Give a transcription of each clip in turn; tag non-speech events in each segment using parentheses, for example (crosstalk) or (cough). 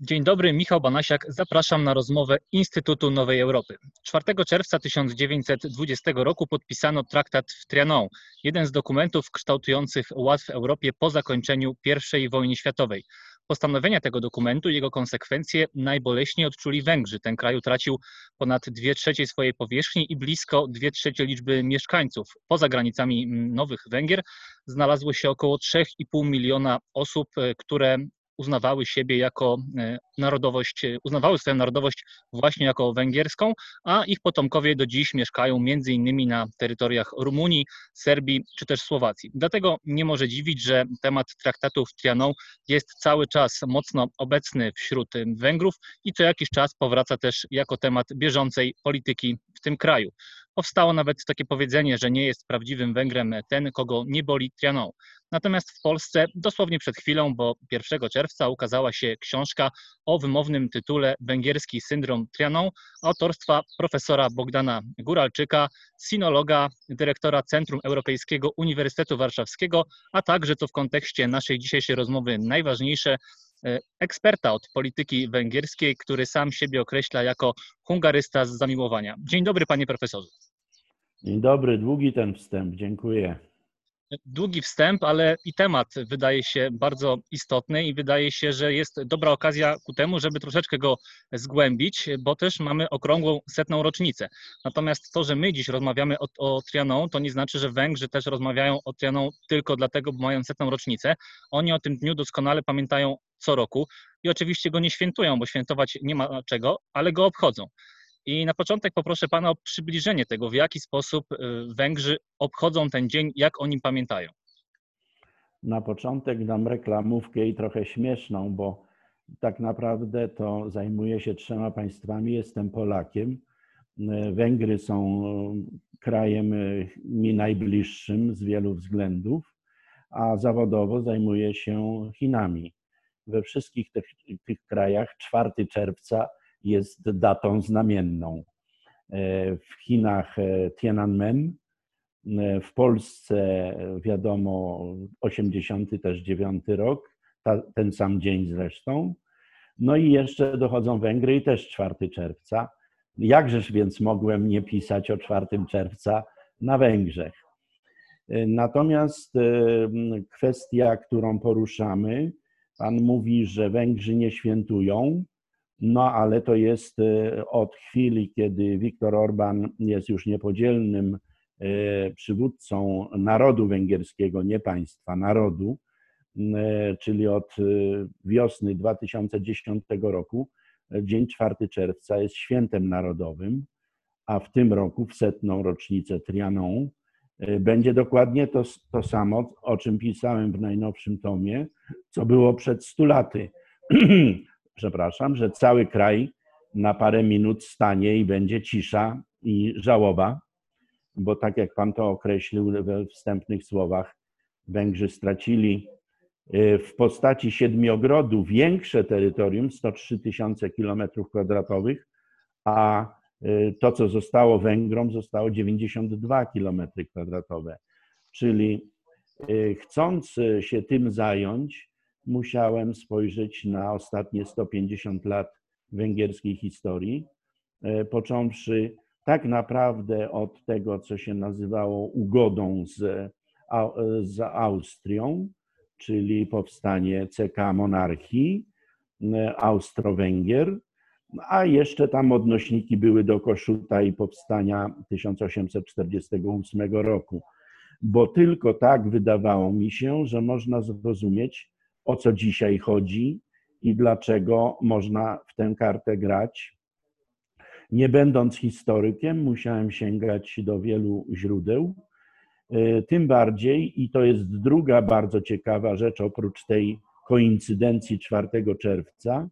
Dzień dobry, Michał Banasiak. Zapraszam na rozmowę Instytutu Nowej Europy. 4 czerwca 1920 roku podpisano traktat w Trianon, jeden z dokumentów kształtujących ład w Europie po zakończeniu I wojny światowej. Postanowienia tego dokumentu i jego konsekwencje najboleśniej odczuli Węgrzy. Ten kraj utracił ponad 2 trzecie swojej powierzchni i blisko 2 trzecie liczby mieszkańców. Poza granicami Nowych Węgier znalazło się około 3,5 miliona osób, które uznawały siebie jako e, narodowość, e, uznawały swoją narodowość właśnie jako węgierską, a ich potomkowie do dziś mieszkają między innymi na terytoriach Rumunii, Serbii czy też Słowacji. Dlatego nie może dziwić, że temat traktatu w Trianon jest cały czas mocno obecny wśród Węgrów i co jakiś czas powraca też jako temat bieżącej polityki w tym kraju. Powstało nawet takie powiedzenie, że nie jest prawdziwym Węgrem ten, kogo nie boli Trianon. Natomiast w Polsce dosłownie przed chwilą, bo 1 czerwca ukazała się książka o wymownym tytule Węgierski syndrom Trianon autorstwa profesora Bogdana Góralczyka, sinologa, dyrektora Centrum Europejskiego Uniwersytetu Warszawskiego, a także, co w kontekście naszej dzisiejszej rozmowy najważniejsze, e, eksperta od polityki węgierskiej, który sam siebie określa jako hungarysta z zamiłowania. Dzień dobry, panie profesorze. Dzień dobry, długi ten wstęp, dziękuję. Długi wstęp, ale i temat wydaje się bardzo istotny i wydaje się, że jest dobra okazja ku temu, żeby troszeczkę go zgłębić, bo też mamy okrągłą setną rocznicę. Natomiast to, że my dziś rozmawiamy o, o Trianon, to nie znaczy, że Węgrzy też rozmawiają o Trianon tylko dlatego, bo mają setną rocznicę. Oni o tym dniu doskonale pamiętają co roku i oczywiście go nie świętują, bo świętować nie ma czego, ale go obchodzą. I na początek poproszę Pana o przybliżenie tego, w jaki sposób y, Węgrzy obchodzą ten dzień, jak o nim pamiętają. Na początek dam reklamówkę i trochę śmieszną, bo tak naprawdę to zajmuję się trzema państwami. Jestem Polakiem. Węgry są krajem mi najbliższym z wielu względów, a zawodowo zajmuję się Chinami. We wszystkich tych, tych krajach 4 czerwca jest datą znamienną. E, w Chinach e, Tiananmen, e, w Polsce wiadomo 80 też 9 rok, ta, ten sam dzień zresztą. No i jeszcze dochodzą Węgry i też 4 czerwca. Jakżeż więc mogłem nie pisać o 4 czerwca na Węgrzech? Natomiast kwestia, którą poruszamy, Pan mówi, że Węgrzy nie świętują. No ale to jest e, od chwili, kiedy Viktor Orban jest już niepodzielnym e, przywódcą narodu węgierskiego, nie państwa, narodu, e, czyli od wiosny 2010 roku, dzień 4 czerwca jest świętem narodowym, a w tym roku, w setną rocznicę Trianon, będzie dokładnie to, to samo, o czym pisałem w najnowszym tomie, co było przed 100 laty. (clears throat) przepraszam, że cały kraj na parę minut stanie i będzie cisza i żałoba, bo tak jak Pan to określił we wstępnych słowach, Węgrzy stracili y, w postaci siedmiogrodu większe terytorium, 103 tysiące kilometrów kwadratowych, a y, to, co zostało Węgrom, zostało 92 kilometry kwadratowe. Czyli y, chcąc się tym zająć, musiałem spojrzeć na ostatnie 150 lat węgierskiej historii, e, począwszy tak naprawdę od tego, co się nazywało ugodą z, z Austrią, czyli powstanie CK monarchii e, Austro-Węgier, a jeszcze tam odnośniki były do Koszuta i powstania 1848 roku. Bo tylko tak wydawało mi się, że można zrozumieć o co dzisiaj chodzi i dlaczego można w tę kartę grać. Nie będąc historykiem, musiałem sięgać do wielu źródeł. E, tym bardziej, i to jest druga bardzo ciekawa rzecz, oprócz tej koincydencji 4 czerwca,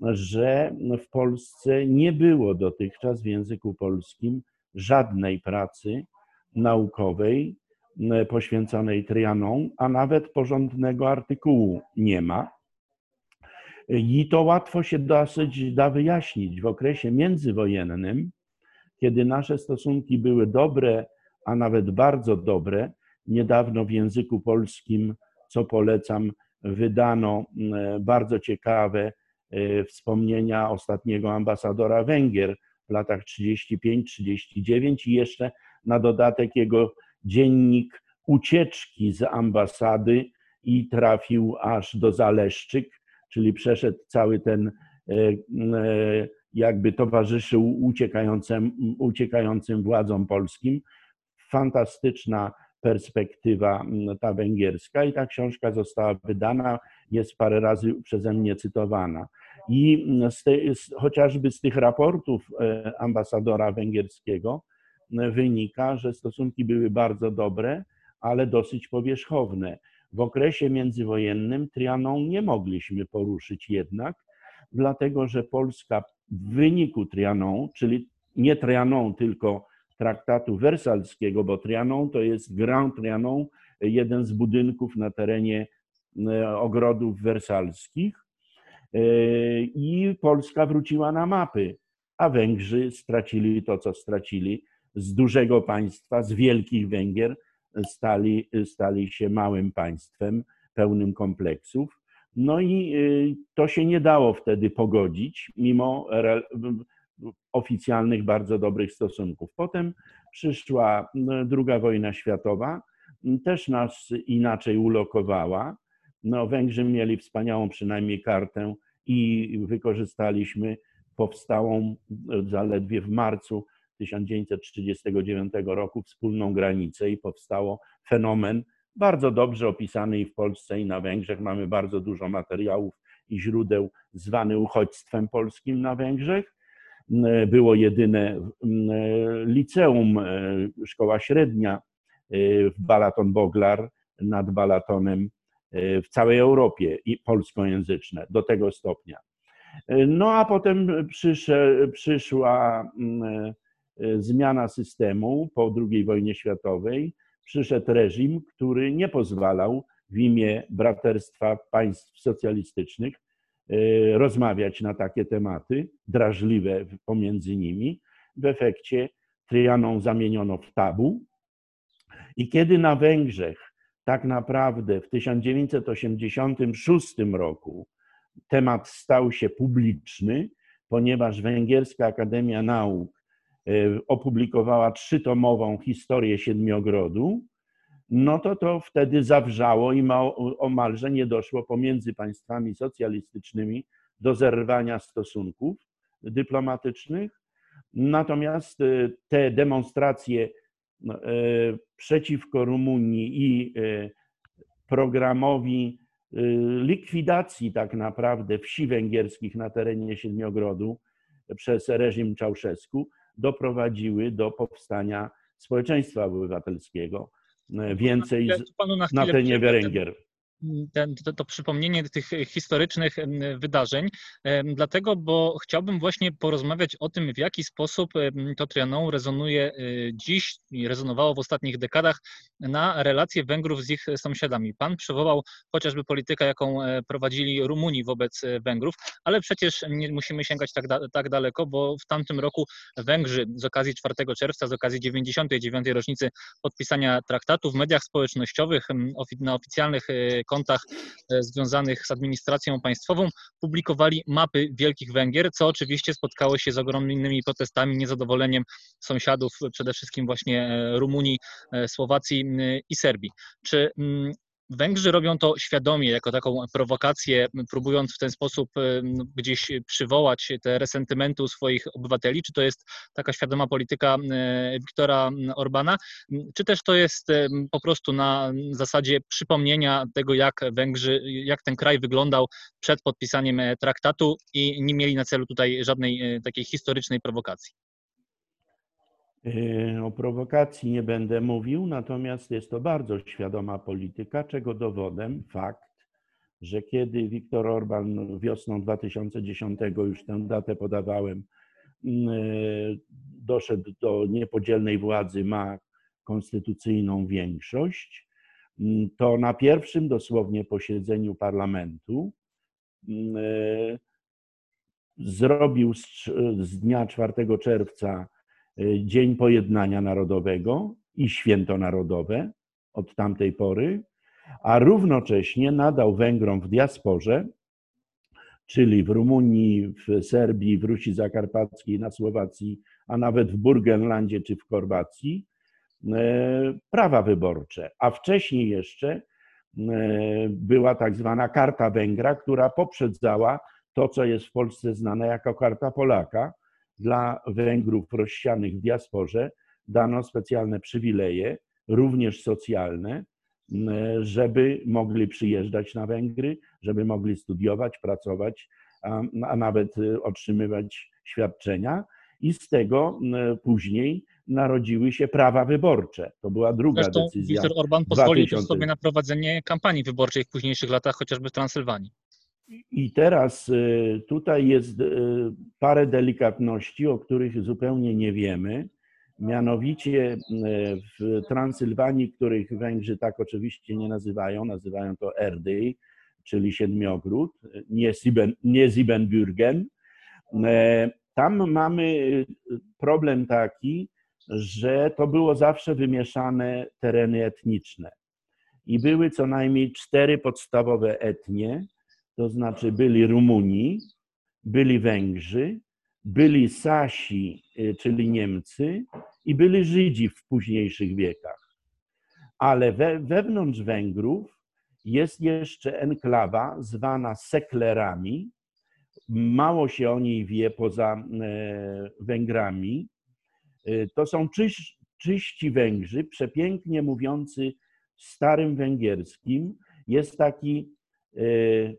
że w Polsce nie było dotychczas w języku polskim żadnej pracy naukowej poświęconej Trianon, a nawet porządnego artykułu nie ma. I to łatwo się dosyć da wyjaśnić. W okresie międzywojennym, kiedy nasze stosunki były dobre, a nawet bardzo dobre, niedawno w języku polskim, co polecam, wydano bardzo ciekawe wspomnienia ostatniego ambasadora Węgier w latach 35-39 i jeszcze na dodatek jego dziennik ucieczki z ambasady i trafił aż do Zaleszczyk, czyli przeszedł cały ten, e, e, jakby towarzyszył uciekającym, uciekającym władzom polskim. Fantastyczna perspektywa ta węgierska i ta książka została wydana, jest parę razy przeze mnie cytowana. I z te, z, chociażby z tych raportów e, ambasadora węgierskiego wynika, że stosunki były bardzo dobre, ale dosyć powierzchowne. W okresie międzywojennym Trianon nie mogliśmy poruszyć jednak, dlatego że Polska w wyniku Trianon, czyli nie Trianon, tylko traktatu wersalskiego, bo Trianon to jest Grand Trianon, jeden z budynków na terenie e, ogrodów wersalskich. E, I Polska wróciła na mapy, a Węgrzy stracili to, co stracili. Z dużego państwa, z wielkich Węgier, stali, stali się małym państwem pełnym kompleksów. No i y, to się nie dało wtedy pogodzić, mimo oficjalnych, bardzo dobrych stosunków. Potem przyszła druga wojna światowa, też nas inaczej ulokowała. No, Węgrzy mieli wspaniałą przynajmniej kartę i wykorzystaliśmy powstałą zaledwie w marcu 1939 roku wspólną granicę i powstało fenomen bardzo dobrze opisany i w Polsce, i na Węgrzech. Mamy bardzo dużo materiałów i źródeł zwany uchodźstwem polskim na Węgrzech. Było jedyne liceum, e, szkoła średnia e, w Balaton-Boglar nad Balatonem e, w całej Europie i polskojęzyczne do tego stopnia. No a potem przyszła, zmiana systemu po II wojnie światowej, przyszedł reżim, który nie pozwalał w imię braterstwa państw socjalistycznych e, rozmawiać na takie tematy, drażliwe pomiędzy nimi. W efekcie Trianon zamieniono w tabu. I kiedy na Węgrzech tak naprawdę w 1986 roku temat stał się publiczny, ponieważ Węgierska Akademia Nauk opublikowała trzytomową historię Siedmiogrodu, no to to wtedy zawrzało i omalże nie doszło pomiędzy państwami socjalistycznymi do zerwania stosunków dyplomatycznych. Natomiast y, te demonstracje no, y, przeciwko Rumunii i programowi likwidacji tak naprawdę wsi węgierskich na terenie Siedmiogrodu przez reżim Czałszewsku doprowadziły do powstania społeczeństwa obywatelskiego. Więcej na, na terenie Węgier ten, to, to, przypomnienie tych historycznych wydarzeń, dlatego, bo chciałbym właśnie porozmawiać o tym, w jaki sposób to Trianon rezonuje y, dziś i rezonowało w ostatnich dekadach na relacje Węgrów z ich sąsiadami. Pan przywołał chociażby politykę, jaką e, prowadzili Rumuni wobec e, Węgrów, ale przecież nie musimy sięgać tak, da, tak daleko, bo w tamtym roku Węgrzy z okazji 4 czerwca, z okazji 99. rocznicy podpisania traktatu w mediach społecznościowych, na oficjalnych e, kontach e, związanych z administracją państwową publikowali mapy Wielkich Węgier, co oczywiście spotkało się z ogromnymi protestami, niezadowoleniem sąsiadów, przede wszystkim właśnie e, Rumunii, e, Słowacji i Serbii. Czy mm, Węgrzy robią to świadomie, jako taką prowokację, próbując w ten sposób gdzieś przywołać te resentymenty u swoich obywateli? Czy to jest taka świadoma polityka Viktora Orbana? Czy też to jest po prostu na zasadzie przypomnienia tego, jak Węgrzy, jak ten kraj wyglądał przed podpisaniem e, traktatu i nie mieli na celu tutaj żadnej e, takiej historycznej prowokacji? E, o prowokacji nie będę mówił, natomiast jest to bardzo świadoma polityka, czego dowodem fakt, że kiedy Viktor Orban wiosną 2010, już tę datę podawałem, e, doszedł do niepodzielnej władzy, ma konstytucyjną większość, mm, to na pierwszym dosłownie posiedzeniu parlamentu zrobił z dnia 4 czerwca Dzień Pojednania Narodowego i Święto Narodowe od tamtej pory, a równocześnie nadał Węgrom w diasporze czyli w Rumunii, w Serbii, w Rusi Zakarpackiej, na Słowacji, a nawet w Burgenlandzie czy w Chorwacji, prawa wyborcze. A wcześniej jeszcze była tak zwana Karta Węgra, która poprzedzała to, co jest w Polsce znane jako Karta Polaka. Dla Węgrów rozsianych w diasporze dano specjalne przywileje, również socjalne, żeby mogli przyjeżdżać na Węgry, żeby mogli studiować, pracować, a, a nawet y, otrzymywać świadczenia. I z tego później narodziły się prawa wyborcze. To była druga Zresztą decyzja. Viktor Orban pozwolił 2000... sobie na prowadzenie kampanii wyborczej w późniejszych latach, chociażby w Transylwanii. I teraz y, tutaj jest y, parę delikatności, o których zupełnie nie wiemy. Mianowicie y, w Transylwanii, których Węgrzy tak oczywiście nie nazywają, nazywają to Erdej, czyli Siedmiogród, nie, Sieben, nie Siebenbürgen. Tam mamy problem taki, że to było zawsze wymieszane tereny etniczne. I były co najmniej cztery podstawowe etnie, to znaczy byli Rumuni, byli Węgrzy, byli Sasi, y, czyli Niemcy, i byli Żydzi w późniejszych wiekach. Ale we, wewnątrz Węgrów jest jeszcze enklawa zwana Seklerami. Mało się o niej wie poza e, Węgrami. E, to są czyś, czyści Węgrzy, przepięknie mówiący starym węgierskim. Jest taki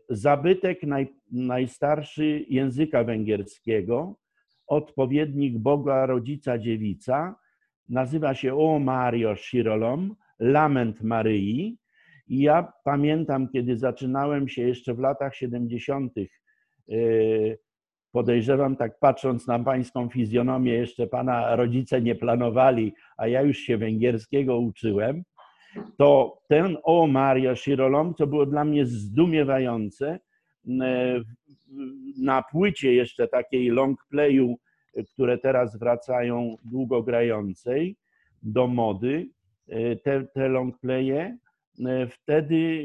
zabytek naj, najstarszy języka węgierskiego, odpowiednik Boga Rodzica Dziewica. Nazywa się O Mario Shirolom, Lament Maryi. I ja pamiętam, kiedy zaczynałem się jeszcze w latach 70., podejrzewam, tak patrząc na pańską fizjonomię, jeszcze pana rodzice nie planowali, a ja już się węgierskiego uczyłem, to ten O Maria Shirolom, to było dla mnie zdumiewające. Na płycie jeszcze takiej long playu, które teraz wracają długogrającej do mody, te, te long playe, wtedy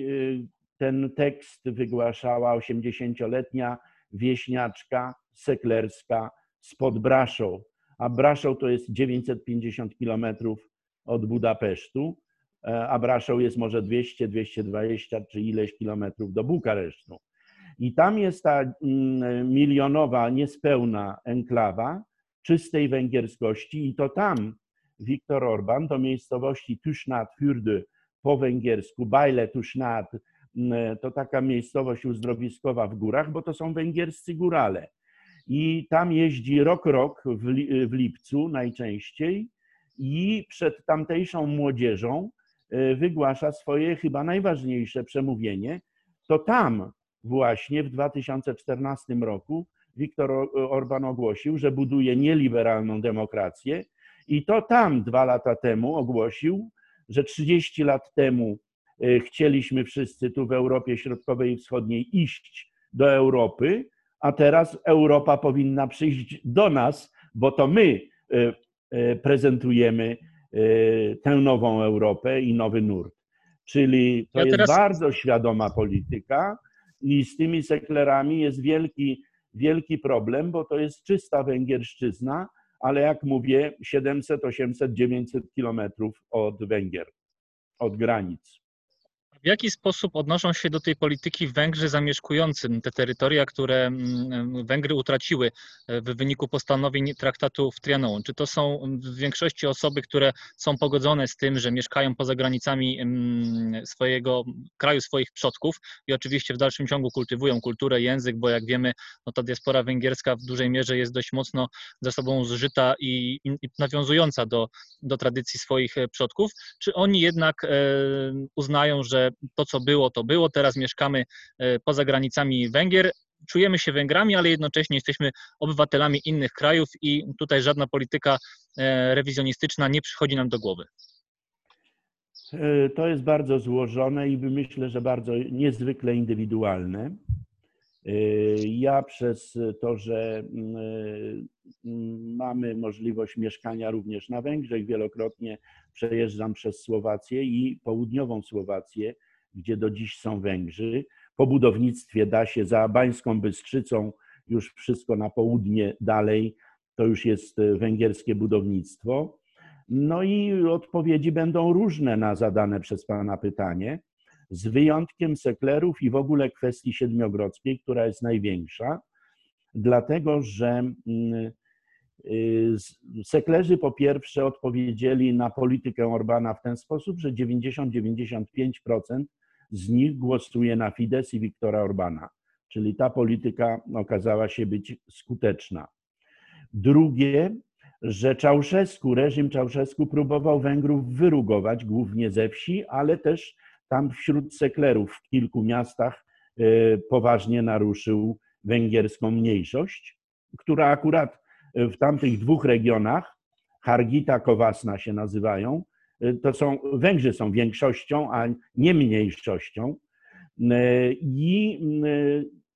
ten tekst wygłaszała 80-letnia wieśniaczka seklerska spod Braszow, a Braszow to jest 950 kilometrów od Budapesztu, e, a Braszow jest może 200, 220 czy ileś kilometrów do Bukaresztu. I tam jest ta mm, milionowa, niespełna enklawa czystej węgierskości i to tam Viktor Orban do miejscowości Tusznat Fürdy po węgiersku, Bajle Tusznat, to taka miejscowość uzdrowiskowa w górach, bo to są węgierscy górale. I tam jeździ rok rok w, lipcu najczęściej i przed tamtejszą młodzieżą e, wygłasza swoje chyba najważniejsze przemówienie. To tam właśnie w 2014 roku Viktor Orban ogłosił, że buduje nieliberalną demokrację i to tam dwa lata temu ogłosił, że 30 lat temu E, chcieliśmy wszyscy tu w Europie Środkowej i Wschodniej iść do Europy, a teraz Europa powinna przyjść do nas, bo to my e, prezentujemy tę nową Europę i nowy nurt. Czyli to ja jest teraz... bardzo świadoma polityka i z tymi seklerami jest wielki, wielki problem, bo to jest czysta węgierszczyzna, ale jak mówię, 700, 800, 900 kilometrów od Węgier, od granic. W jaki sposób odnoszą się do tej polityki Węgrzy zamieszkujący te terytoria, które mm, Węgry utraciły e, w wyniku postanowień traktatu w Trianon? Czy to są w większości osoby, które są pogodzone z tym, że mieszkają poza granicami mm, swojego kraju, swoich przodków i oczywiście w dalszym ciągu kultywują kulturę, język, bo jak wiemy, no ta diaspora węgierska w dużej mierze jest dość mocno ze sobą zżyta i, i nawiązująca do, do tradycji swoich e, przodków? Czy oni jednak e, uznają, że to, co było, to było. Teraz mieszkamy e, poza granicami Węgier. Czujemy się Węgrami, ale jednocześnie jesteśmy obywatelami innych krajów i tutaj żadna polityka e, rewizjonistyczna nie przychodzi nam do głowy. E, to jest bardzo złożone i myślę, że bardzo niezwykle indywidualne. Ja przez to, że mamy możliwość mieszkania również na Węgrzech, wielokrotnie przejeżdżam przez Słowację i południową Słowację, gdzie do dziś są Węgrzy. po budownictwie da się za Bańską Bystrzycą, już wszystko na południe dalej, to już jest węgierskie budownictwo. No i odpowiedzi będą różne na zadane przez Pana pytanie, z wyjątkiem seklerów i w ogóle kwestii siedmiogrodzkiej, która jest największa, dlatego że mm, y, seklerzy po pierwsze odpowiedzieli na politykę Orbana w ten sposób, że 90-95% z nich głosuje na Fidesz i Viktora Orbana, czyli ta polityka okazała się być skuteczna. Drugie, że Czałszewsku, reżim Czałszewsku próbował Węgrów wyrugować, głównie ze wsi, ale też tam wśród seklerów w kilku miastach e, poważnie naruszył węgierską mniejszość, która akurat w tamtych dwóch regionach, Hargita, Kowasna się nazywają, e, to są, Węgrzy są większością, a nie mniejszością. E, I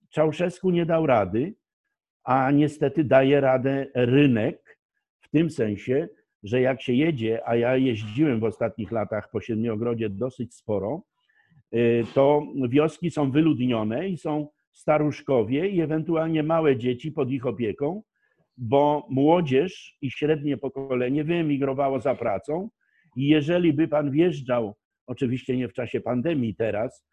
Czałszewsku nie dał rady, a niestety daje radę rynek, w tym sensie, że jak się jedzie, a ja jeździłem w ostatnich latach po Siedmiogrodzie dosyć sporo, y, to wioski są wyludnione i są staruszkowie i ewentualnie małe dzieci pod ich opieką, bo młodzież i średnie pokolenie wyemigrowało za pracą i jeżeli by pan wjeżdżał, oczywiście nie w czasie pandemii teraz,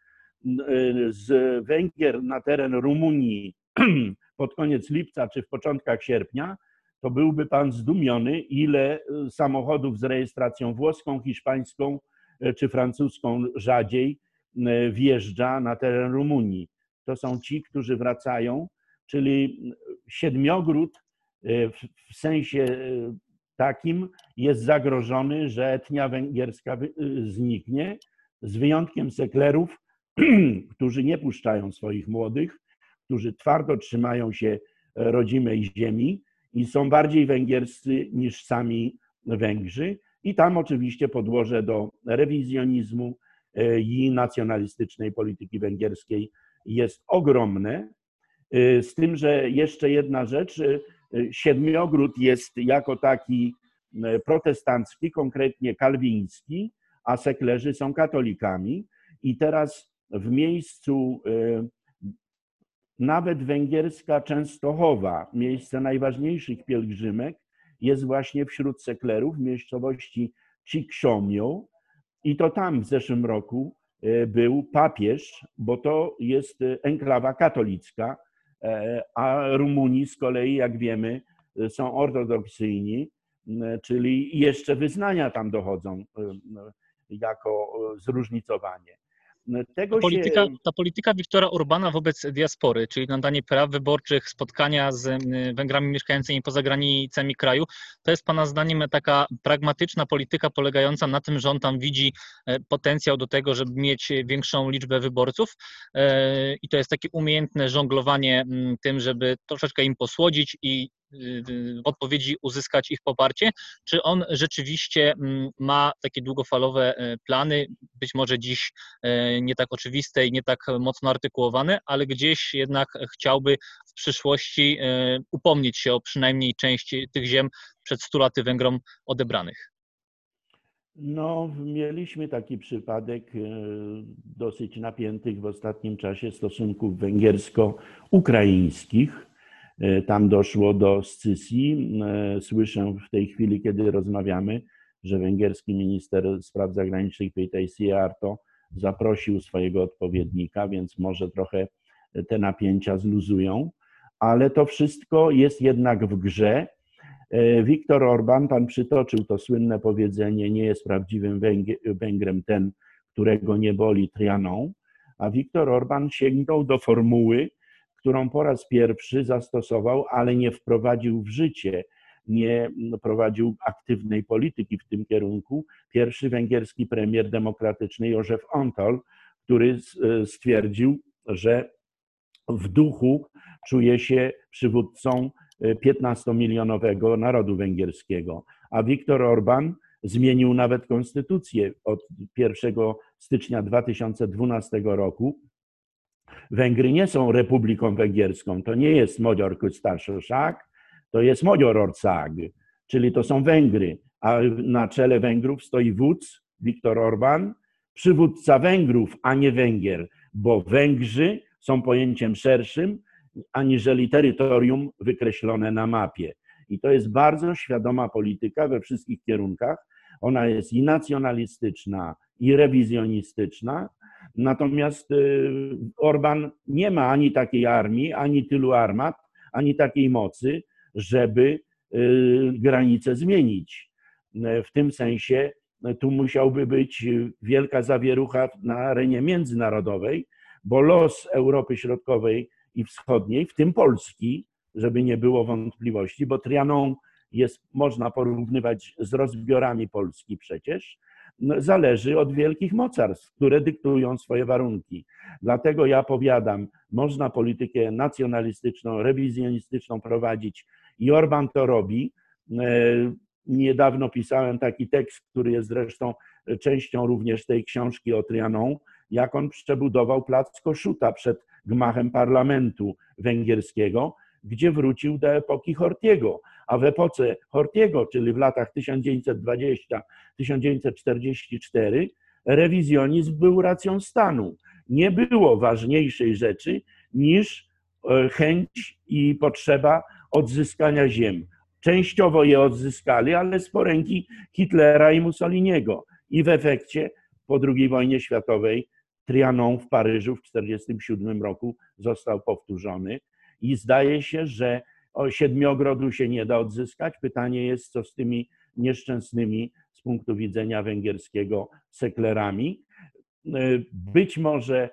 y, z Węgier na teren Rumunii (clears throat) pod koniec lipca czy w początkach sierpnia, to byłby pan zdumiony, ile y, samochodów z rejestracją włoską, hiszpańską y, czy francuską rzadziej y, wjeżdża na teren Rumunii. To są ci, którzy wracają, czyli siedmiogród w sensie takim jest zagrożony, że etnia węgierska zniknie, z wyjątkiem seklerów, (clears throat) którzy nie puszczają swoich młodych, którzy twardo trzymają się rodzimej ziemi i są bardziej węgierscy niż sami Węgrzy. I tam oczywiście podłoże do rewizjonizmu e, i nacjonalistycznej polityki węgierskiej jest ogromne. E, z tym, że jeszcze jedna rzecz, e, Siedmiogród jest jako taki protestancki, konkretnie kalwiński, a seklerzy są katolikami. I teraz w miejscu nawet węgierska Częstochowa, miejsce najważniejszych pielgrzymek, jest właśnie wśród seklerów w miejscowości Ciksiomio i to tam w zeszłym roku e, był papież, bo to jest enklawa katolicka, e, a Rumuni z kolei, jak wiemy, są ortodoksyjni, czyli jeszcze wyznania tam dochodzą jako zróżnicowanie. Tego ta, polityka, się... ta polityka Wiktora Urbana wobec diaspory, czyli nadanie praw wyborczych, spotkania z Węgrami mieszkającymi poza granicami kraju, to jest Pana zdaniem taka pragmatyczna polityka polegająca na tym, że on tam widzi e, potencjał do tego, żeby mieć większą liczbę wyborców? E, i to jest takie umiejętne żonglowanie tym, żeby troszeczkę im posłodzić i w odpowiedzi uzyskać ich poparcie, czy on rzeczywiście mm, ma takie długofalowe e, plany, być może dziś e, nie tak oczywiste i nie tak mocno artykułowane, ale gdzieś jednak chciałby w przyszłości e, upomnieć się o przynajmniej część tych ziem przed 100 laty Węgrom odebranych. No, mieliśmy taki przypadek dosyć napiętych w ostatnim czasie stosunków węgiersko-ukraińskich tam doszło do scysji. E, słyszę w tej chwili, kiedy rozmawiamy, że węgierski minister spraw zagranicznych Peter Siarto zaprosił swojego odpowiednika, więc może trochę te napięcia zluzują, ale to wszystko jest jednak w grze. E, Viktor Orban, pan przytoczył to słynne powiedzenie, nie jest prawdziwym Węgrem ten, którego nie boli trianą, a Viktor Orban sięgnął do formuły, którą po raz pierwszy zastosował, ale nie wprowadził w życie, nie prowadził aktywnej polityki w tym kierunku. Pierwszy węgierski premier demokratyczny Józef Antol, który stwierdził, że w duchu czuje się przywódcą 15-milionowego narodu węgierskiego. A Viktor Orban zmienił nawet konstytucję od 1 stycznia 2012 roku Węgry nie są Republiką Węgierską. To nie jest Magyar Köztársaság, to jest Magyarország, czyli to są Węgry. A na czele Węgrów stoi wódz Viktor Orban, przywódca Węgrów, a nie Węgier, bo Węgrzy są pojęciem szerszym aniżeli terytorium wykreślone na mapie. I to jest bardzo świadoma polityka we wszystkich kierunkach. Ona jest i nacjonalistyczna, i rewizjonistyczna. Natomiast y, Orban nie ma ani takiej armii, ani tylu armat, ani takiej mocy, żeby y, granice zmienić. W tym sensie tu musiałby być wielka zawierucha na arenie międzynarodowej, bo los Europy Środkowej i Wschodniej, w tym Polski, żeby nie było wątpliwości, bo Trianon jest, można porównywać z rozbiorami Polski przecież, zależy od wielkich mocarstw, które dyktują swoje warunki. Dlatego ja powiadam, można politykę nacjonalistyczną, rewizjonistyczną prowadzić i Orban to robi. E, niedawno pisałem taki tekst, który jest zresztą częścią również tej książki o Trianon, jak on przebudował plac Koszuta przed gmachem parlamentu węgierskiego, gdzie wrócił do epoki Hortiego. A w epoce Hortiego, czyli w latach 1920-1944, rewizjonizm był racją stanu. Nie było ważniejszej rzeczy niż e, chęć i potrzeba odzyskania ziem. Częściowo je odzyskali, ale z poręki Hitlera i Mussoliniego. I w efekcie po II wojnie światowej Trianon w Paryżu w 1947 roku został powtórzony i zdaje się, że siedmiogrodu się nie da odzyskać. Pytanie jest, co z tymi nieszczęsnymi z punktu widzenia węgierskiego seklerami. Być może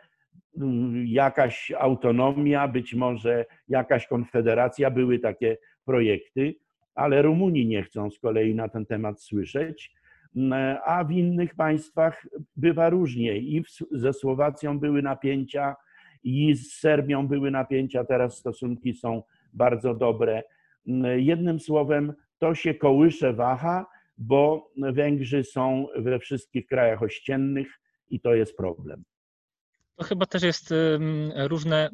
mm, jakaś autonomia, być może jakaś konfederacja, były takie projekty, ale Rumuni nie chcą z kolei na ten temat słyszeć. Mm, a w innych państwach bywa różnie. I ze Słowacją były napięcia, i z Serbią były napięcia, teraz stosunki są bardzo dobre. Mm, jednym słowem, to się kołysze waha, bo Węgrzy są we wszystkich krajach ościennych i to jest problem. To chyba też jest różne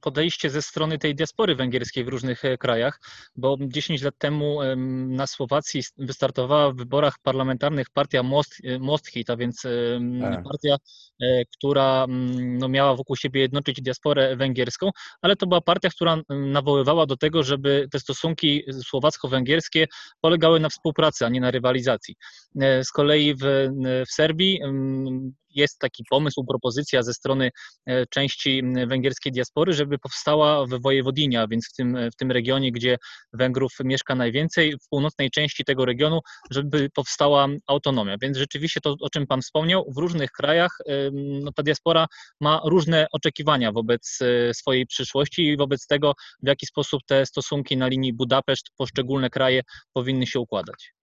podejście ze strony tej diaspory węgierskiej w różnych e, krajach, bo 10 lat temu na Słowacji wystartowała w wyborach parlamentarnych partia Most, e, Mosthit, a więc partia, e, która no, miała wokół siebie jednoczyć diasporę węgierską, ale to była partia, która nawoływała do tego, żeby te stosunki słowacko-węgierskie polegały na współpracy, a nie na rywalizacji. Z kolei w, w Serbii jest taki pomysł, propozycja ze strony e, części węgierskiej diaspory, żeby powstała w Wojewodinie, a więc w tym, w tym regionie, gdzie Węgrów mieszka najwięcej, w północnej części tego regionu, żeby powstała autonomia. Więc rzeczywiście to, o czym Pan wspomniał, w różnych krajach no, ta diaspora ma różne oczekiwania wobec e, swojej przyszłości i wobec tego, w jaki sposób te stosunki na linii Budapeszt, poszczególne kraje powinny się układać.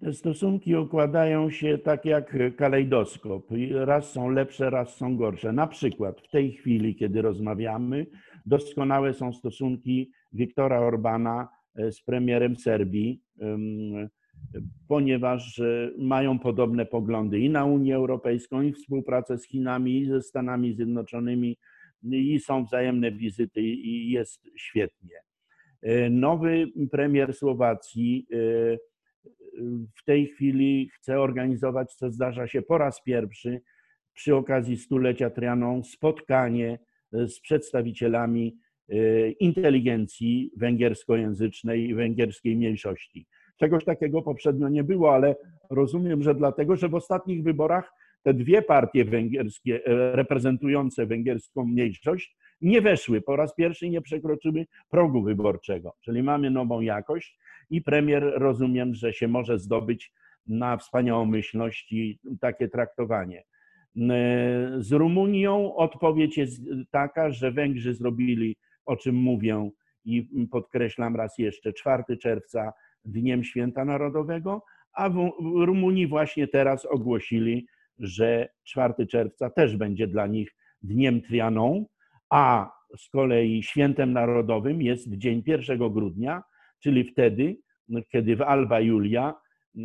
Te stosunki układają się tak jak kalejdoskop. Raz są lepsze, raz są gorsze. Na przykład w tej chwili, kiedy rozmawiamy, doskonałe są stosunki Wiktora Orbana e, z premierem Serbii, ponieważ e, mają podobne poglądy i na Unię Europejską, i współpracę z Chinami, i ze Stanami Zjednoczonymi, i są wzajemne wizyty, i jest świetnie. E, nowy premier Słowacji w tej chwili chce organizować, co zdarza się po raz pierwszy przy okazji stulecia Trianon, spotkanie e, z przedstawicielami e, inteligencji węgierskojęzycznej i węgierskiej mniejszości. Czegoś takiego poprzednio nie było, ale rozumiem, że dlatego, że w ostatnich wyborach te dwie partie węgierskie e, reprezentujące węgierską mniejszość nie weszły po raz pierwszy nie przekroczyły progu wyborczego. Czyli mamy nową jakość i premier rozumiem, że się może zdobyć na wspaniałomyślność i takie traktowanie. Z Rumunią odpowiedź jest taka, że Węgrzy zrobili, o czym mówię i podkreślam raz jeszcze, 4 czerwca Dniem Święta Narodowego, a w Rumunii właśnie teraz ogłosili, że 4 czerwca też będzie dla nich Dniem Trianon, a z kolei świętem narodowym jest dzień 1 grudnia, czyli wtedy, kiedy w Alba Julia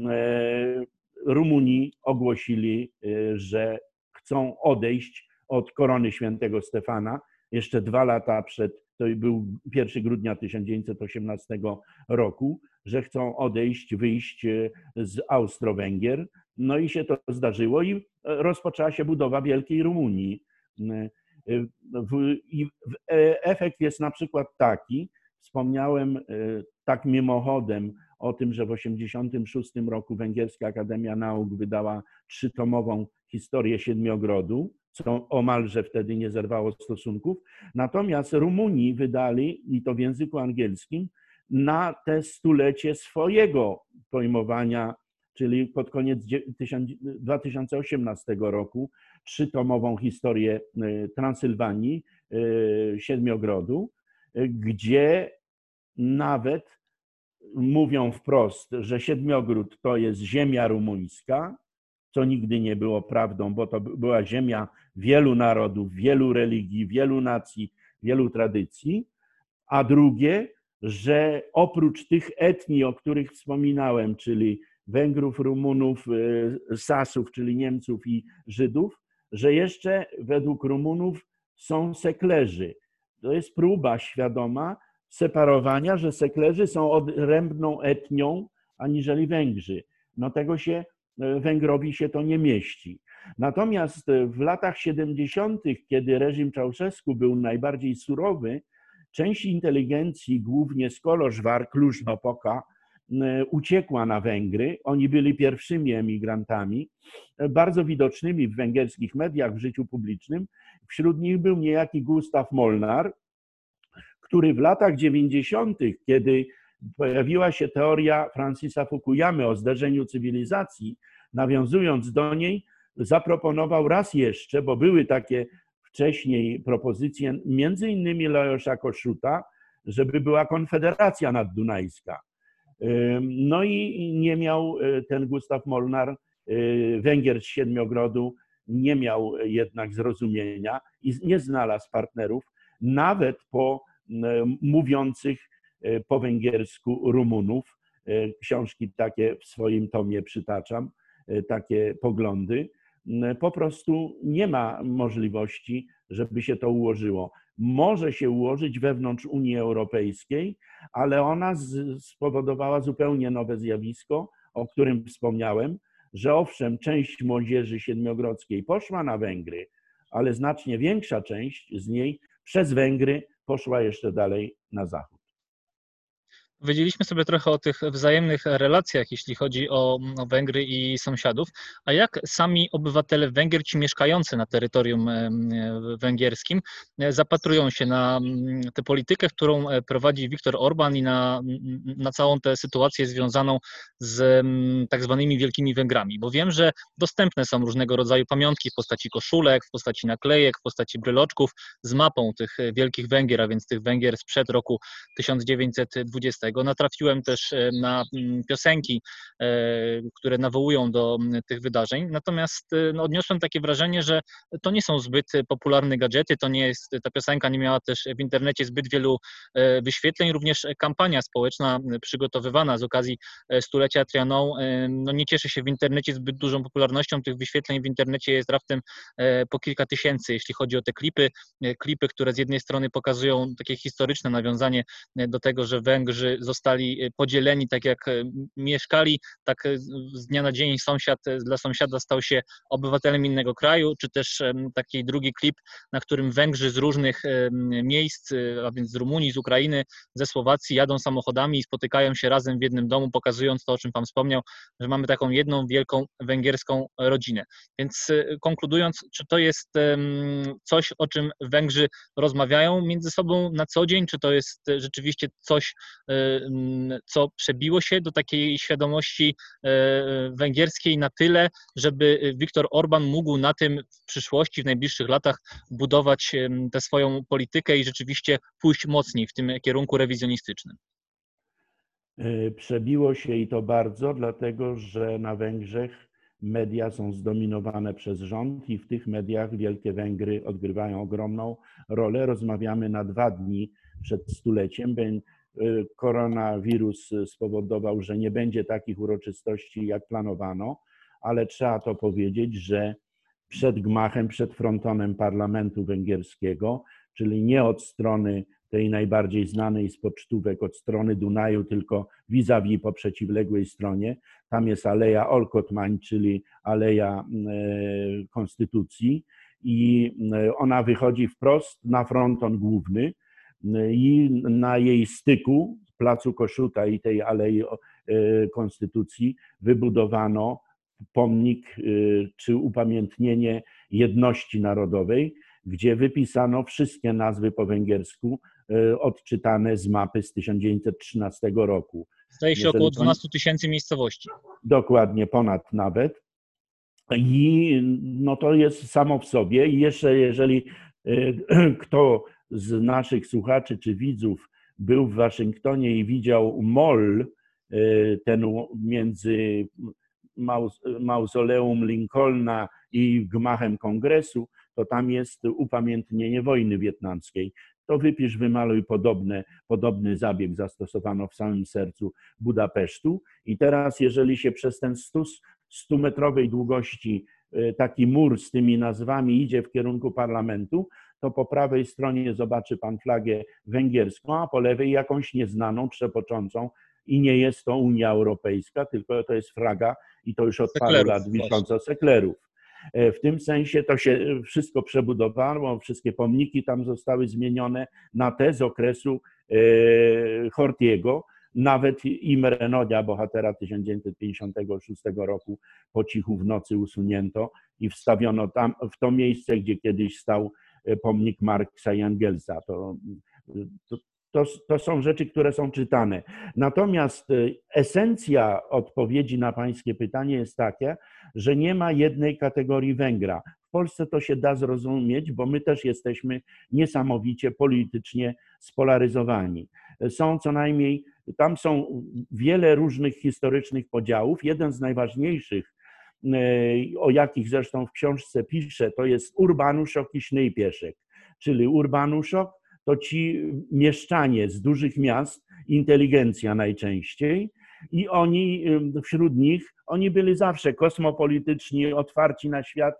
e, Rumuni ogłosili, e, że chcą odejść od korony świętego Stefana. Jeszcze dwa lata przed, to był 1 grudnia 1918 roku, że chcą odejść, wyjść e, z Austro-Węgier No i się to zdarzyło i rozpoczęła się budowa Wielkiej Rumunii. Efekt jest na przykład taki, wspomniałem tak mimochodem o tym, że w 1986 roku Węgierska Akademia Nauk wydała trzytomową historię Siedmiogrodu, co omalże wtedy nie zerwało stosunków. Natomiast Rumuni wydali, i to w języku angielskim, na te stulecie swojego pojmowania, czyli pod koniec 2018 roku, trzytomową historię y, Transylwanii, y, Siedmiogrodu, gdzie nawet mówią wprost, że Siedmiogród to jest ziemia rumuńska, co nigdy nie było prawdą, bo to była ziemia wielu narodów, wielu religii, wielu nacji, wielu tradycji, a drugie, że oprócz tych etnii, o których wspominałem, czyli Węgrów, Rumunów, y, Sasów, czyli Niemców i Żydów, że jeszcze według Rumunów są seklerzy. To jest próba świadoma separowania, że seklerzy są odrębną etnią aniżeli Węgrzy. No tego się E, Węgrowi się to nie mieści. Natomiast e, w latach 70., kiedy reżim Czałszewsku był najbardziej surowy, część inteligencji, głównie z Kolożwar, Klużnopoka, e, uciekła na Węgry. Oni byli pierwszymi emigrantami, bardzo widocznymi w węgierskich mediach, w życiu publicznym. Wśród nich był niejaki Gustaw Molnar, który w latach 90., kiedy pojawiła się teoria Francisa Fukuyamy o zderzeniu cywilizacji, nawiązując do niej, zaproponował raz jeszcze, bo były takie wcześniej propozycje, między innymi Lajosza Koszuta, żeby była konfederacja naddunajska. No i nie miał e, ten Gustaw Molnar, e, Węgier z Siedmiogrodu, nie miał jednak zrozumienia i nie znalazł partnerów, nawet po mówiących E, po węgiersku Rumunów. Książki takie w swoim tomie przytaczam, takie poglądy. Po prostu nie ma możliwości, żeby się to ułożyło. Może się ułożyć wewnątrz Unii Europejskiej, ale ona spowodowała zupełnie nowe zjawisko, o którym wspomniałem, że owszem, część młodzieży siedmiogrodzkiej poszła na Węgry, ale znacznie większa część z niej przez Węgry poszła jeszcze dalej na zachód. Powiedzieliśmy sobie trochę o tych wzajemnych relacjach, jeśli chodzi o, Węgry i sąsiadów. A jak sami obywatele Węgier, ci mieszkający na terytorium węgierskim, zapatrują się na tę politykę, którą e, prowadzi Viktor Orban i na, na całą tę sytuację związaną z tak zwanymi Wielkimi Węgrami? Bo wiem, że dostępne są różnego rodzaju pamiątki w postaci koszulek, w postaci naklejek, w postaci bryloczków z mapą tych wielkich Węgier, a więc tych Węgier sprzed roku 1920 tego. Natrafiłem też e, na mm, piosenki, e, które nawołują do mm, tych wydarzeń. Natomiast e, no, odniosłem takie wrażenie, że to nie są zbyt popularne gadżety, to nie jest, ta piosenka nie miała też w internecie zbyt wielu wyświetleń, również kampania społeczna przygotowywana z okazji stulecia Trianon no, nie cieszy się w internecie zbyt dużą popularnością, tych wyświetleń w internecie jest raptem po kilka tysięcy, jeśli chodzi o te klipy, klipy, które z jednej strony pokazują takie historyczne nawiązanie do tego, że Węgrzy zostali e, podzieleni tak jak e, mieszkali, tak e, z dnia na dzień sąsiad dla sąsiada stał się obywatelem innego kraju, czy też taki drugi klip, na którym Węgrzy z różnych miejsc, a więc z Rumunii, z Ukrainy, ze Słowacji jadą samochodami i spotykają się razem w jednym domu, pokazując to, o czym Pan wspomniał, że mamy taką jedną wielką węgierską rodzinę. Więc konkludując, czy to jest coś, o czym Węgrzy rozmawiają między sobą na co dzień, czy to jest rzeczywiście coś, co przebiło się do takiej świadomości e, węgierskiej na tyle, żeby Viktor Orban mógł na tym w przyszłości, w najbliższych latach budować tę swoją politykę i rzeczywiście pójść mocniej w tym kierunku rewizjonistycznym. E, przebiło się i to bardzo, dlatego że na Węgrzech media są zdominowane przez rząd i w tych mediach Wielkie Węgry odgrywają ogromną rolę. Rozmawiamy na dwa dni przed stuleciem. Y, koronawirus spowodował, że nie będzie takich uroczystości, jak planowano, ale trzeba to powiedzieć, że przed gmachem, przed frontonem parlamentu węgierskiego, czyli nie od strony tej najbardziej znanej z pocztówek od strony Dunaju, tylko vis-a-vis po przeciwległej stronie. Tam jest Aleja Olkotmań, czyli Aleja Konstytucji i ona wychodzi wprost na fronton główny i na jej styku Placu Koszuta i tej Alei Konstytucji wybudowano pomnik czy upamiętnienie jedności narodowej, gdzie wypisano wszystkie nazwy po węgiersku e, odczytane z mapy z 1913 roku. Zdaje się Jeżeli około 12 tysięcy miejscowości. Dokładnie, ponad nawet. I no to jest samo w sobie. I jeszcze jeżeli e, (clears throat) kto z naszych słuchaczy czy widzów był w Waszyngtonie i widział mol, e, ten między mauzoleum Lincolna i gmachem kongresu, to tam jest upamiętnienie wojny wietnamskiej. To wypisz, wymaluj podobne, podobny zabieg zastosowano w samym sercu Budapesztu. I teraz, jeżeli się przez ten 100-metrowej długości y, taki mur z tymi nazwami idzie w kierunku parlamentu, to po prawej stronie zobaczy pan flagę węgierską, a po lewej jakąś nieznaną, trzepoczącą i nie jest to Unia Europejska, tylko to jest flaga i to już od paru lat wisząca seklerów. E, w tym sensie to się wszystko przebudowało, wszystkie pomniki tam zostały zmienione na te z okresu e, Hortiego. Nawet Imre Nodia, bohatera 1956 roku, po cichu w nocy usunięto i wstawiono tam, w to miejsce, gdzie kiedyś stał pomnik Marksa i Engelsa. To, to, to, to, są rzeczy, które są czytane. Natomiast esencja odpowiedzi na Pańskie pytanie jest takie, że nie ma jednej kategorii Węgra. W Polsce to się da zrozumieć, bo my też jesteśmy niesamowicie politycznie spolaryzowani. Są co najmniej, tam są wiele różnych historycznych podziałów. Jeden z najważniejszych, o jakich zresztą w książce piszę, to jest Urbanuszok i Sznyjpieszek. Czyli Urbanuszok to ci mieszczanie z dużych miast, inteligencja najczęściej, i oni wśród nich, oni byli zawsze kosmopolityczni, otwarci na świat.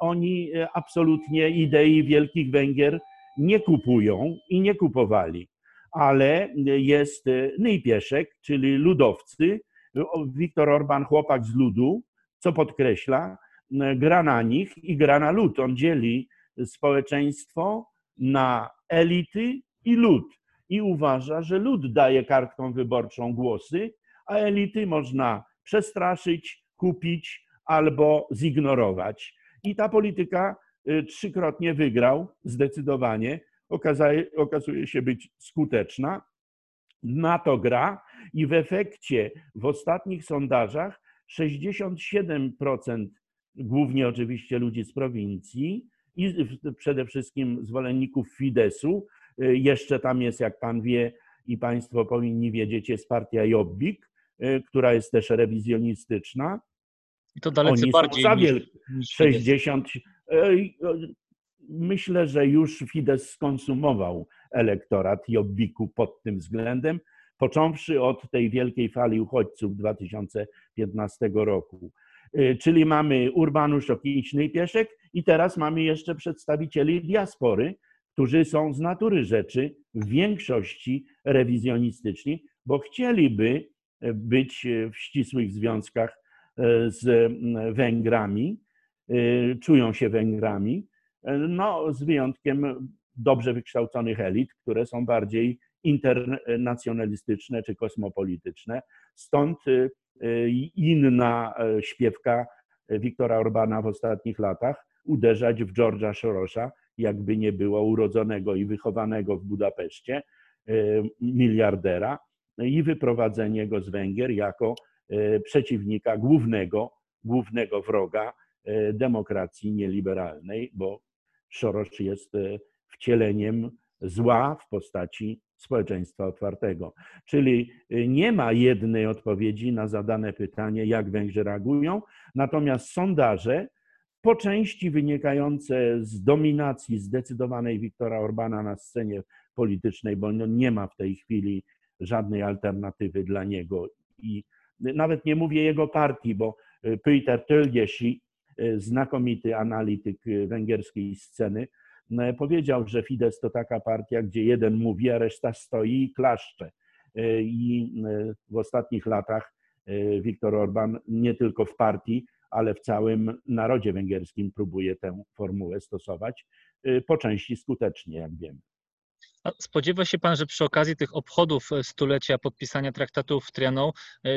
Oni e, absolutnie idei Wielkich Węgier nie kupują i nie kupowali. Ale jest Nypieszek, czyli ludowcy, Viktor Orban, chłopak z ludu, co podkreśla, gra na nich i gra na lud. On dzieli społeczeństwo na elity i lud i uważa, że lud daje kartką wyborczą głosy, a elity można przestraszyć, kupić albo zignorować. I ta polityka y, trzykrotnie wygrał, zdecydowanie, okazuje, okazuje się być skuteczna. Na to gra i w efekcie w ostatnich sondażach 67%, głównie oczywiście ludzi z prowincji i przede wszystkim zwolenników Fidesu, Y, jeszcze tam jest, jak pan wie i państwo powinni wiedzieć, jest partia Jobbik, y, która jest też rewizjonistyczna. I to dalece Oni bardziej są niż, niż 60. Y, myślę, że już Fidesz skonsumował elektorat Jobbiku pod tym względem, począwszy od tej wielkiej fali uchodźców 2015 roku. Czyli mamy Urbanus Okiczny i Pieszek i teraz mamy jeszcze przedstawicieli diaspory, którzy są z natury rzeczy w większości rewizjonistyczni, bo chcieliby być w ścisłych związkach e, z Węgrami, e, czują się Węgrami, e, no z wyjątkiem dobrze wykształconych elit, które są bardziej internacjonalistyczne czy kosmopolityczne. Stąd inna śpiewka Wiktora Orbana w ostatnich latach uderzać w George'a Sorosza, jakby nie było urodzonego i wychowanego w Budapeszcie e, miliardera i wyprowadzenie go z Węgier jako e, przeciwnika głównego, głównego wroga e, demokracji nieliberalnej, bo Soros jest wcieleniem zła w postaci społeczeństwa otwartego. Czyli nie ma jednej odpowiedzi na zadane pytanie, jak Węgrzy reagują, natomiast sondaże po części wynikające z dominacji zdecydowanej Wiktora Orbana na scenie politycznej, bo on nie ma w tej chwili żadnej alternatywy dla niego. I nawet nie mówię jego partii, bo Peter Tölgesi, znakomity analityk węgierskiej sceny, powiedział, że Fidesz to taka partia, gdzie jeden mówi, a reszta stoi i klaszcze. I w ostatnich latach Viktor Orban nie tylko w partii, ale w całym narodzie węgierskim próbuje tę formułę stosować, po części skutecznie, jak wiemy. Spodziewa się Pan, że przy okazji tych obchodów e, stulecia podpisania traktatu w Trianon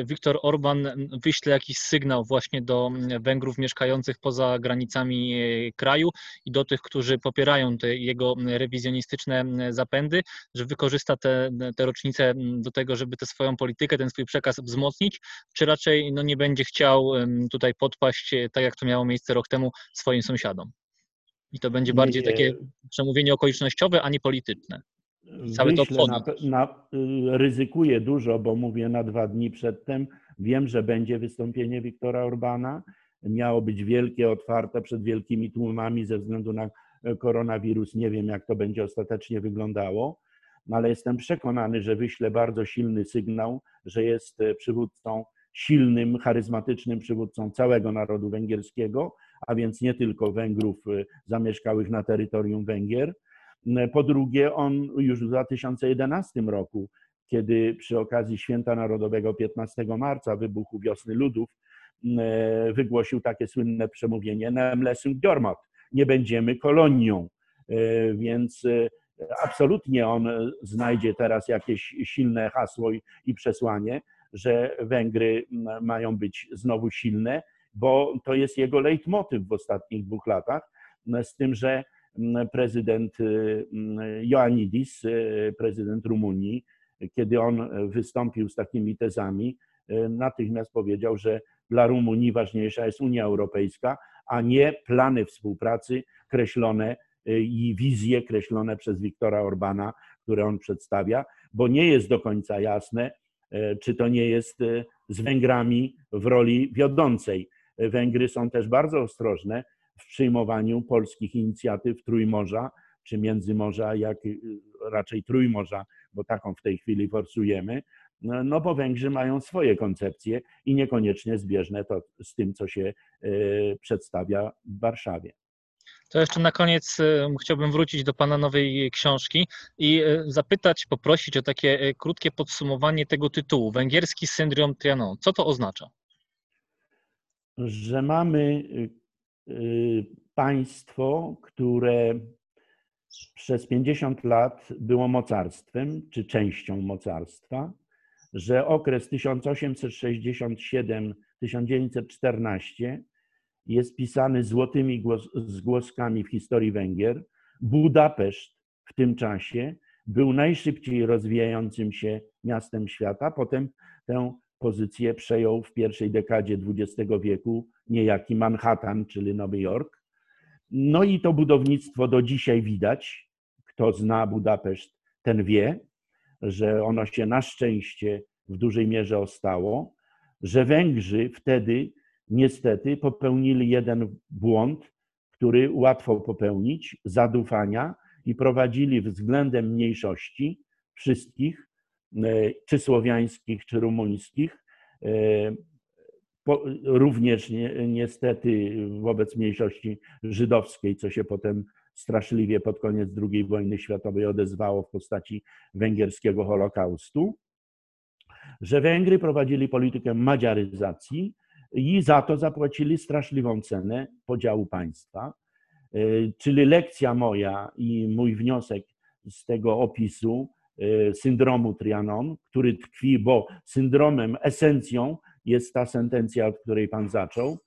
Viktor Orban wyśle jakiś sygnał właśnie do Węgrów mieszkających poza granicami e, kraju i do tych, którzy popierają te jego rewizjonistyczne zapędy, że wykorzysta te, te rocznice do tego, żeby tę swoją politykę, ten swój przekaz wzmocnić, czy raczej no, nie będzie chciał tutaj podpaść, e, tak jak to miało miejsce rok temu, swoim sąsiadom? I to będzie bardziej nie, takie przemówienie okolicznościowe, a nie polityczne. Całe to na, na, y, ryzykuję dużo, bo mówię na dwa dni przedtem. Wiem, że będzie wystąpienie Wiktora Orbana. Miało być wielkie, otwarte przed wielkimi tłumami ze względu na e, koronawirus. Nie wiem, jak to będzie ostatecznie wyglądało, no, ale jestem przekonany, że wyśle bardzo silny sygnał, że jest e, przywódcą, silnym, charyzmatycznym przywódcą całego narodu węgierskiego, a więc nie tylko Węgrów e, zamieszkałych na terytorium Węgier, po drugie, on już w 2011 roku, kiedy przy okazji Święta Narodowego 15 marca, wybuchu Wiosny Ludów, e, wygłosił takie słynne przemówienie Nemlesung Dormot, nie będziemy kolonią. E, więc e, absolutnie on znajdzie teraz jakieś silne hasło i przesłanie, że Węgry mają być znowu silne, bo to jest jego leitmotyw w ostatnich dwóch latach, z tym, że prezydent y, Ioannidis, y, prezydent Rumunii, kiedy on wystąpił z takimi tezami, y, natychmiast powiedział, że dla Rumunii ważniejsza jest Unia Europejska, a nie plany współpracy kreślone i wizje kreślone przez Viktora Orbana, które on przedstawia, bo nie jest do końca jasne, czy to nie jest z Węgrami w roli wiodącej. Węgry są też bardzo ostrożne, w przyjmowaniu polskich inicjatyw Trójmorza czy Międzymorza, jak y, raczej Trójmorza, bo taką w tej chwili forsujemy, no, no bo Węgrzy mają swoje koncepcje i niekoniecznie zbieżne to z tym, co się y, przedstawia w Warszawie. To jeszcze na koniec y, chciałbym wrócić do Pana nowej książki i zapytać, poprosić o takie krótkie podsumowanie tego tytułu. Węgierski syndrom Trianon. Co to oznacza? Że mamy państwo, które przez 50 lat było mocarstwem, czy częścią mocarstwa, że okres 1867-1914 jest pisany złotymi zgłoskami w historii Węgier. Budapeszt w tym czasie był najszybciej rozwijającym się miastem świata. Potem tę pozycję przejął w pierwszej dekadzie XX wieku niejaki Manhattan, czyli Nowy Jork. No i to budownictwo do dzisiaj widać. Kto zna Budapeszt, ten wie, że ono się na szczęście w dużej mierze ostało, że Węgrzy wtedy niestety popełnili jeden błąd, który łatwo popełnić, zadufania i prowadzili względem mniejszości wszystkich, e, czy słowiańskich, czy rumuńskich, e, również niestety wobec mniejszości żydowskiej, co się potem straszliwie pod koniec II wojny światowej odezwało w postaci węgierskiego Holokaustu, że Węgry prowadzili politykę madziaryzacji i za to zapłacili straszliwą cenę podziału państwa. E, czyli lekcja moja i mój wniosek z tego opisu e, syndromu Trianon, który tkwi, bo syndromem, esencją jest ta sentencja, od której Pan zaczął.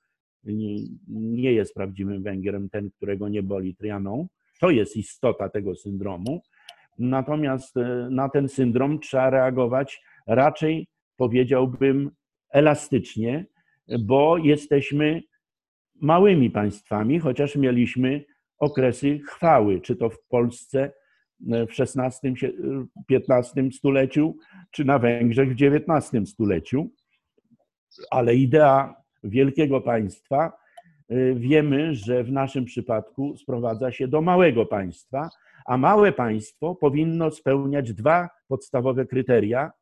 Nie jest prawdziwym Węgrem ten, którego nie boli trianą. To jest istota tego syndromu. Natomiast e, na ten syndrom trzeba reagować raczej, powiedziałbym, elastycznie, bo jesteśmy małymi państwami, chociaż mieliśmy okresy chwały, czy to w Polsce e, w XVI-XV stuleciu, czy na Węgrzech w XIX stuleciu ale idea wielkiego państwa y, wiemy, że w naszym przypadku sprowadza się do małego państwa, a małe państwo powinno spełniać dwa podstawowe kryteria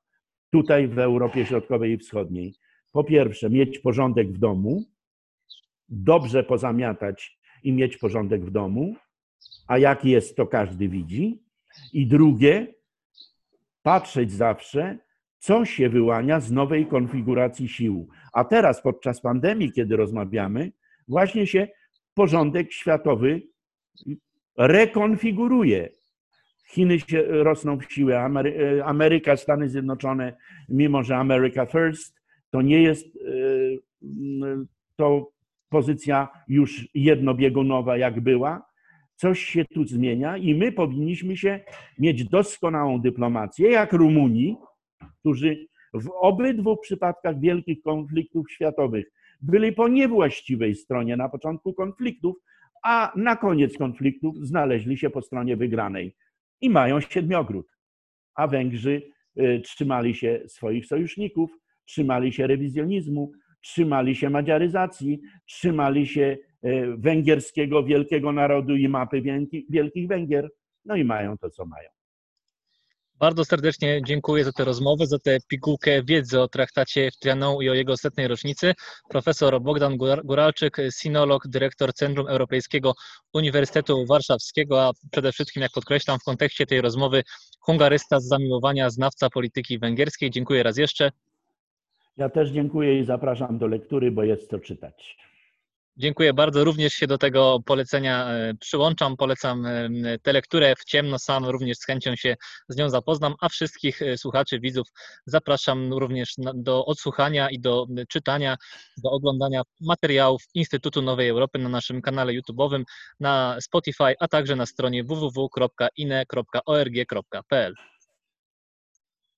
tutaj w Europie Środkowej i Wschodniej. Po pierwsze, mieć porządek w domu, dobrze pozamiatać i mieć porządek w domu. a jak jest, to każdy widzi. I drugie, patrzeć zawsze, co się wyłania z nowej konfiguracji sił. A teraz, podczas pandemii, kiedy rozmawiamy, właśnie się porządek światowy rekonfiguruje. Chiny się rosną w siłę, Amery Ameryka, Stany Zjednoczone, mimo że America First, to nie jest e, to pozycja już jednobiegunowa, jak była. Coś się tu zmienia i my powinniśmy się mieć doskonałą dyplomację, jak Rumunii, którzy w obydwu przypadkach wielkich konfliktów światowych byli po niewłaściwej stronie na początku konfliktów, a na koniec konfliktów znaleźli się po stronie wygranej i mają siedmiogród. A Węgrzy y, trzymali się swoich sojuszników, trzymali się rewizjonizmu, trzymali się madziaryzacji, trzymali się y, węgierskiego wielkiego narodu i mapy wielkich Węgier, no i mają to, co mają. Bardzo serdecznie dziękuję za tę rozmowę, za tę pigułkę wiedzy o traktacie w Trianon i o jego setnej rocznicy. Profesor Bogdan Góralczyk, sinolog, dyrektor Centrum Europejskiego Uniwersytetu Warszawskiego, a przede wszystkim, jak podkreślam, w kontekście tej rozmowy, hungarysta z zamiłowania, znawca polityki węgierskiej. Dziękuję raz jeszcze. Ja też dziękuję i zapraszam do lektury, bo jest co czytać. Dziękuję bardzo. Również się do tego polecenia e, przyłączam. Polecam e, tę lekturę w ciemno. Sam również z chęcią się z nią zapoznam, a wszystkich e, słuchaczy, widzów zapraszam również do odsłuchania i do czytania, do oglądania materiałów Instytutu Nowej Europy na naszym kanale YouTube'owym, na Spotify, a także na stronie www.ine.org.pl.